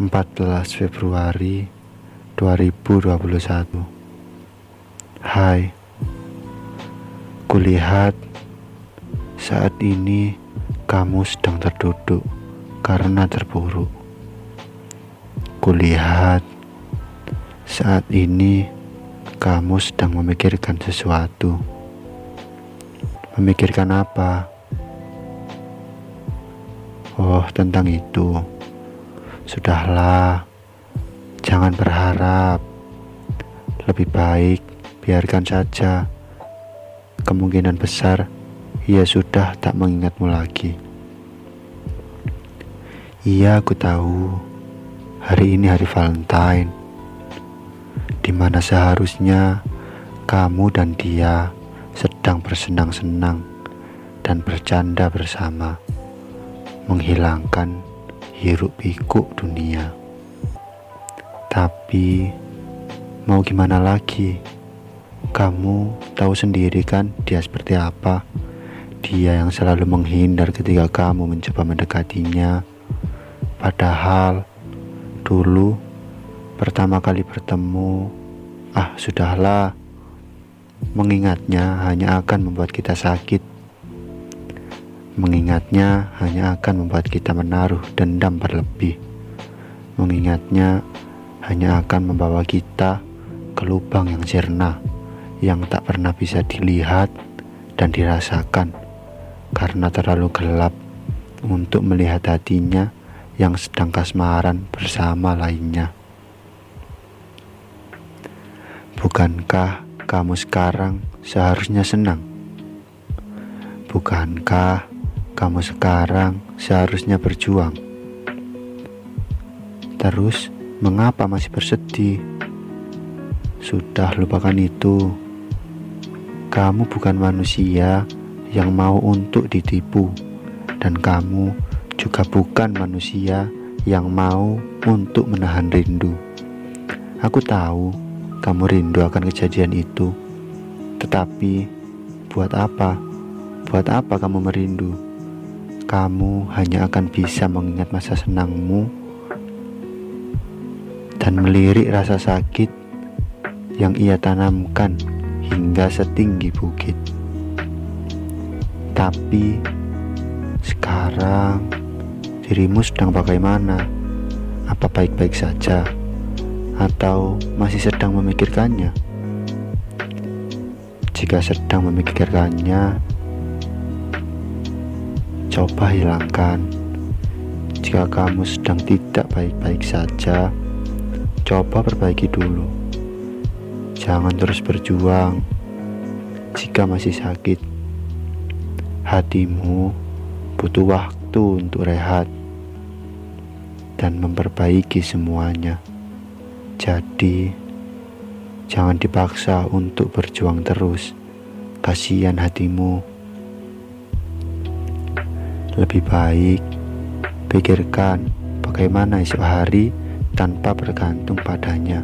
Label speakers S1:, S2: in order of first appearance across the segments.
S1: 14 Februari 2021 Hai Kulihat saat ini kamu sedang terduduk karena terpuruk Kulihat saat ini kamu sedang memikirkan sesuatu Memikirkan apa? Oh, tentang itu. Sudahlah, jangan berharap. Lebih baik biarkan saja. Kemungkinan besar ia sudah tak mengingatmu lagi. Iya, aku tahu. Hari ini hari Valentine. Di mana seharusnya kamu dan dia sedang bersenang-senang dan bercanda bersama menghilangkan hiruk pikuk dunia. Tapi mau gimana lagi? Kamu tahu sendiri kan dia seperti apa? Dia yang selalu menghindar ketika kamu mencoba mendekatinya. Padahal dulu pertama kali bertemu, ah sudahlah. Mengingatnya hanya akan membuat kita sakit Mengingatnya hanya akan membuat kita menaruh dendam berlebih. Mengingatnya hanya akan membawa kita ke lubang yang sirna, yang tak pernah bisa dilihat dan dirasakan karena terlalu gelap untuk melihat hatinya yang sedang kasmaran bersama lainnya. Bukankah kamu sekarang seharusnya senang? Bukankah kamu sekarang seharusnya berjuang. Terus, mengapa masih bersedih? Sudah lupakan itu. Kamu bukan manusia yang mau untuk ditipu, dan kamu juga bukan manusia yang mau untuk menahan rindu. Aku tahu kamu rindu akan kejadian itu, tetapi buat apa? Buat apa kamu merindu? Kamu hanya akan bisa mengingat masa senangmu dan melirik rasa sakit yang ia tanamkan hingga setinggi bukit. Tapi sekarang dirimu sedang bagaimana? Apa baik-baik saja atau masih sedang memikirkannya? Jika sedang memikirkannya, Coba hilangkan. Jika kamu sedang tidak baik-baik saja, coba perbaiki dulu. Jangan terus berjuang jika masih sakit. Hatimu butuh waktu untuk rehat dan memperbaiki semuanya. Jadi, jangan dipaksa untuk berjuang terus. Kasihan hatimu. Lebih baik pikirkan bagaimana esok hari tanpa bergantung padanya,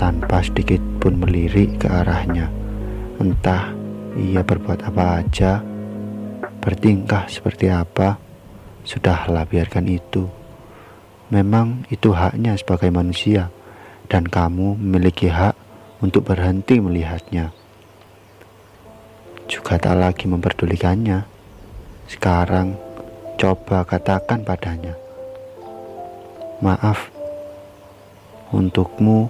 S1: tanpa sedikit pun melirik ke arahnya. Entah ia berbuat apa aja, bertingkah seperti apa, sudahlah biarkan itu. Memang itu haknya sebagai manusia, dan kamu memiliki hak untuk berhenti melihatnya. Juga tak lagi memperdulikannya. Sekarang coba katakan padanya, "Maaf untukmu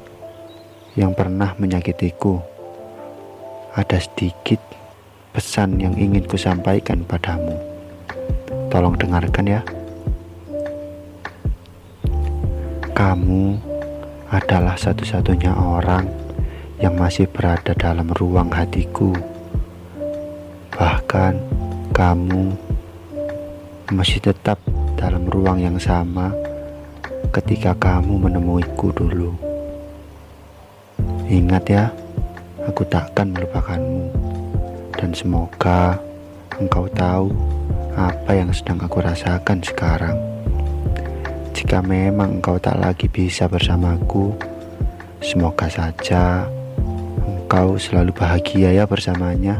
S1: yang pernah menyakitiku. Ada sedikit pesan yang ingin kusampaikan padamu. Tolong dengarkan ya. Kamu adalah satu-satunya orang yang masih berada dalam ruang hatiku. Bahkan kamu masih tetap dalam ruang yang sama ketika kamu menemuiku dulu. Ingat ya, aku takkan melupakanmu. Dan semoga engkau tahu apa yang sedang aku rasakan sekarang. Jika memang engkau tak lagi bisa bersamaku, semoga saja engkau selalu bahagia ya bersamanya.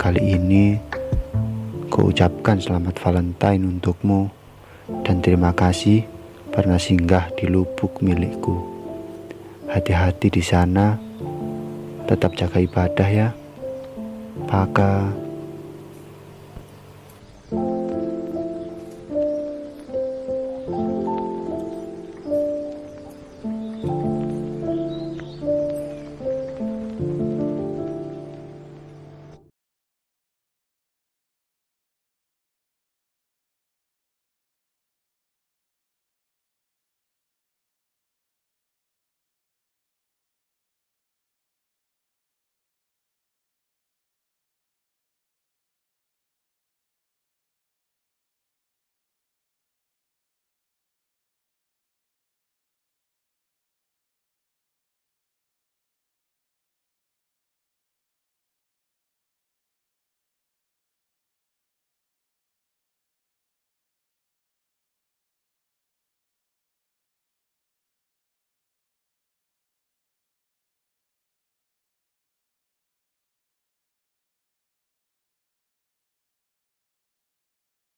S1: Kali ini Ku ucapkan selamat Valentine untukmu Dan terima kasih pernah singgah di lubuk milikku. Hati-hati di sana, tetap jaga ibadah ya. Paka